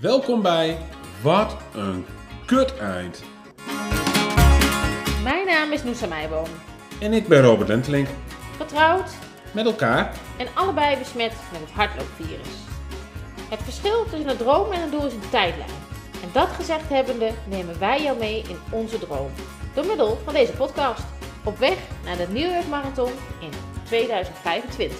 Welkom bij Wat een kut eind. Mijn naam is Noosa Meijboom. En ik ben Robert Lentelink. Getrouwd Met elkaar. en allebei besmet met het hardloopvirus. Het verschil tussen een droom en een doel is een tijdlijn. En dat gezegd hebbende nemen wij jou mee in onze droom. Door middel van deze podcast. Op weg naar de New York Marathon in 2025.